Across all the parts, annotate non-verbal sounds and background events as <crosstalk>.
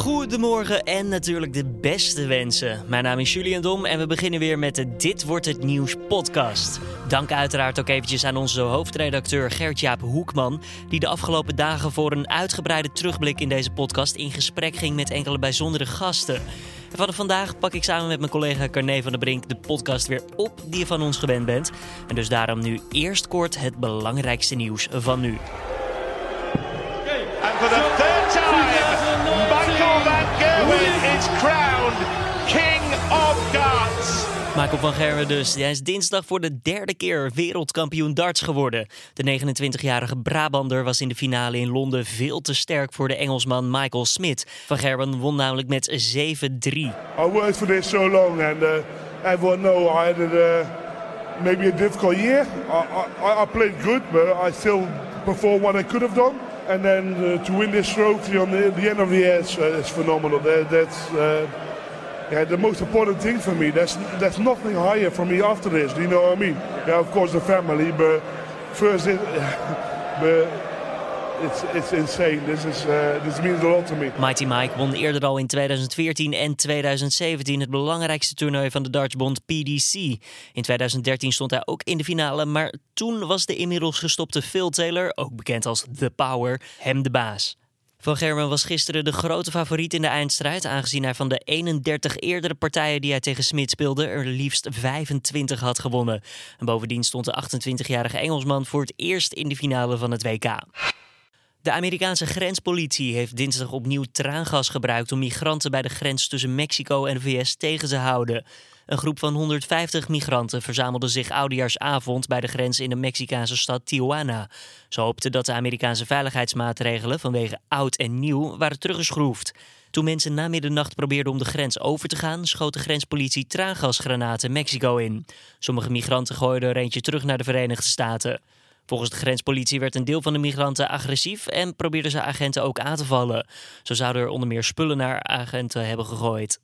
Goedemorgen en natuurlijk de beste wensen. Mijn naam is Julian Dom en we beginnen weer met de Dit Wordt Het Nieuws podcast. Dank uiteraard ook eventjes aan onze hoofdredacteur Gert-Jaap Hoekman... die de afgelopen dagen voor een uitgebreide terugblik in deze podcast... in gesprek ging met enkele bijzondere gasten. En vanaf vandaag pak ik samen met mijn collega Carne van der Brink de podcast weer op die je van ons gewend bent. En dus daarom nu eerst kort het belangrijkste nieuws van nu. Is crowned King of Darts. Michael van Gerwen dus. Hij is dinsdag voor de derde keer wereldkampioen darts geworden. De 29-jarige Brabander was in de finale in Londen veel te sterk voor de Engelsman Michael Smith. Van Gerwen won namelijk met 7-3. I worked for this so long, and uh, everyone know I had a, uh, maybe a difficult year. I, I, I played good, but I still performed what I could have done. And then uh, to win this trophy on the, the end of the year is, uh, is phenomenal. That, that's uh, yeah, the most important thing for me. There's, there's nothing higher for me after this. Do you know what I mean? Yeah, of course the family, but first it, <laughs> but it's it's insane. This is uh, this means a lot to me. Mighty Mike won eerder al in 2014 en 2017 het belangrijkste toernooi van de dartsbond PDC. In 2013 stond hij ook in de finale, maar toen was de inmiddels gestopte Phil Taylor, ook bekend als The Power, hem de baas. Van Gerwen was gisteren de grote favoriet in de eindstrijd, aangezien hij van de 31 eerdere partijen die hij tegen Smit speelde er liefst 25 had gewonnen. En bovendien stond de 28-jarige Engelsman voor het eerst in de finale van het WK. De Amerikaanse grenspolitie heeft dinsdag opnieuw traangas gebruikt om migranten bij de grens tussen Mexico en de VS tegen te houden. Een groep van 150 migranten verzamelde zich oudejaarsavond bij de grens in de Mexicaanse stad Tijuana. Ze hoopten dat de Amerikaanse veiligheidsmaatregelen vanwege oud en nieuw waren teruggeschroefd. Toen mensen na middernacht probeerden om de grens over te gaan, schoot de grenspolitie traangasgranaten Mexico in. Sommige migranten gooiden er eentje terug naar de Verenigde Staten. Volgens de grenspolitie werd een deel van de migranten agressief en probeerden ze agenten ook aan te vallen. Zo zouden er onder meer spullen naar agenten hebben gegooid.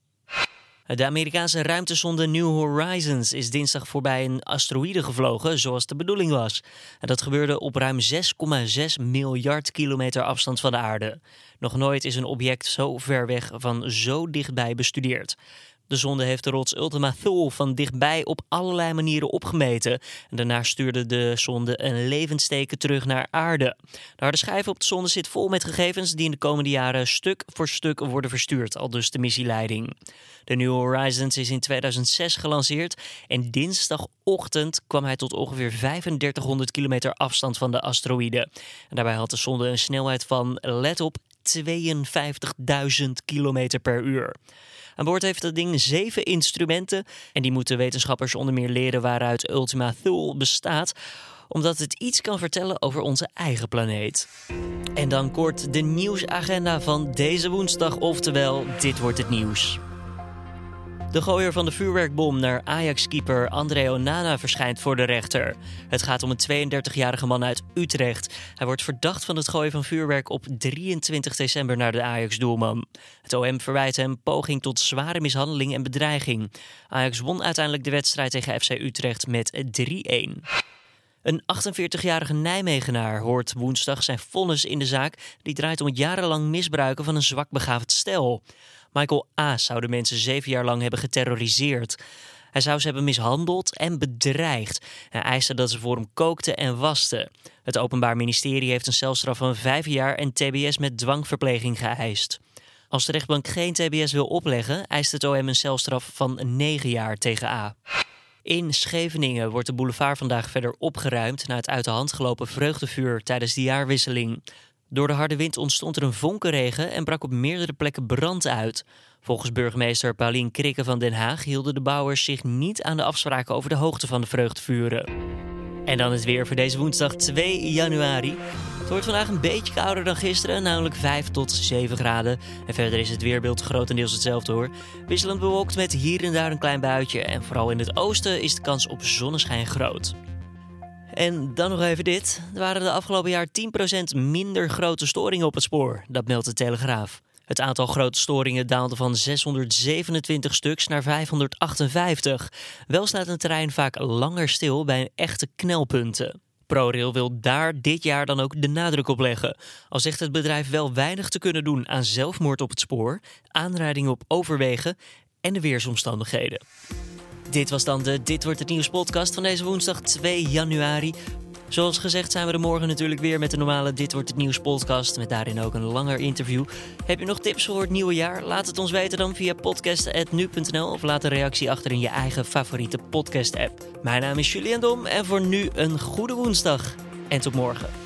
De Amerikaanse ruimtesonde New Horizons is dinsdag voorbij een asteroïde gevlogen, zoals de bedoeling was. Dat gebeurde op ruim 6,6 miljard kilometer afstand van de aarde. Nog nooit is een object zo ver weg van zo dichtbij bestudeerd. De zonde heeft de rots Ultima Thule van dichtbij op allerlei manieren opgemeten. En daarna stuurde de zonde een levensteken terug naar aarde. De harde schijf op de zonde zit vol met gegevens die in de komende jaren stuk voor stuk worden verstuurd, al dus de missieleiding. De New Horizons is in 2006 gelanceerd en dinsdagochtend kwam hij tot ongeveer 3500 kilometer afstand van de asteroïde. En daarbij had de zonde een snelheid van, let op, 52.000 kilometer per uur. Aan boord heeft dat ding zeven instrumenten en die moeten wetenschappers onder meer leren waaruit Ultima Thule bestaat omdat het iets kan vertellen over onze eigen planeet. En dan kort de nieuwsagenda van deze woensdag, oftewel dit wordt het nieuws. De gooier van de vuurwerkbom naar Ajax-keeper André Onana verschijnt voor de rechter. Het gaat om een 32-jarige man uit Utrecht. Hij wordt verdacht van het gooien van vuurwerk op 23 december naar de Ajax-doelman. Het OM verwijt hem poging tot zware mishandeling en bedreiging. Ajax won uiteindelijk de wedstrijd tegen FC Utrecht met 3-1. Een 48-jarige Nijmegenaar hoort woensdag zijn vonnis in de zaak. Die draait om het jarenlang misbruiken van een zwakbegaafd stel. Michael A. zou de mensen zeven jaar lang hebben geterroriseerd. Hij zou ze hebben mishandeld en bedreigd. Hij eiste dat ze voor hem kookten en wasten. Het Openbaar Ministerie heeft een celstraf van vijf jaar en TBS met dwangverpleging geëist. Als de rechtbank geen TBS wil opleggen, eist het OM een celstraf van negen jaar tegen A. In Scheveningen wordt de boulevard vandaag verder opgeruimd na het uit de hand gelopen vreugdevuur tijdens de jaarwisseling. Door de harde wind ontstond er een vonkenregen en brak op meerdere plekken brand uit. Volgens burgemeester Paulien Krikke van Den Haag hielden de bouwers zich niet aan de afspraken over de hoogte van de vreugdevuren. En dan het weer voor deze woensdag 2 januari. Het wordt vandaag een beetje kouder dan gisteren, namelijk 5 tot 7 graden. En verder is het weerbeeld grotendeels hetzelfde hoor. Wisselend bewolkt met hier en daar een klein buitje. En vooral in het oosten is de kans op zonneschijn groot. En dan nog even dit. Er waren de afgelopen jaar 10% minder grote storingen op het spoor. Dat meldt de Telegraaf. Het aantal grote storingen daalde van 627 stuks naar 558. Wel staat een terrein vaak langer stil bij echte knelpunten. ProRail wil daar dit jaar dan ook de nadruk op leggen. Al zegt het bedrijf wel weinig te kunnen doen aan zelfmoord op het spoor, aanrijdingen op overwegen en de weersomstandigheden. Dit was dan de Dit wordt het nieuws podcast van deze woensdag 2 januari. Zoals gezegd zijn we er morgen natuurlijk weer met de normale Dit wordt het nieuws podcast. Met daarin ook een langer interview. Heb je nog tips voor het nieuwe jaar? Laat het ons weten dan via podcast.nu.nl of laat een reactie achter in je eigen favoriete podcast app. Mijn naam is Julian Dom en voor nu een goede woensdag. En tot morgen.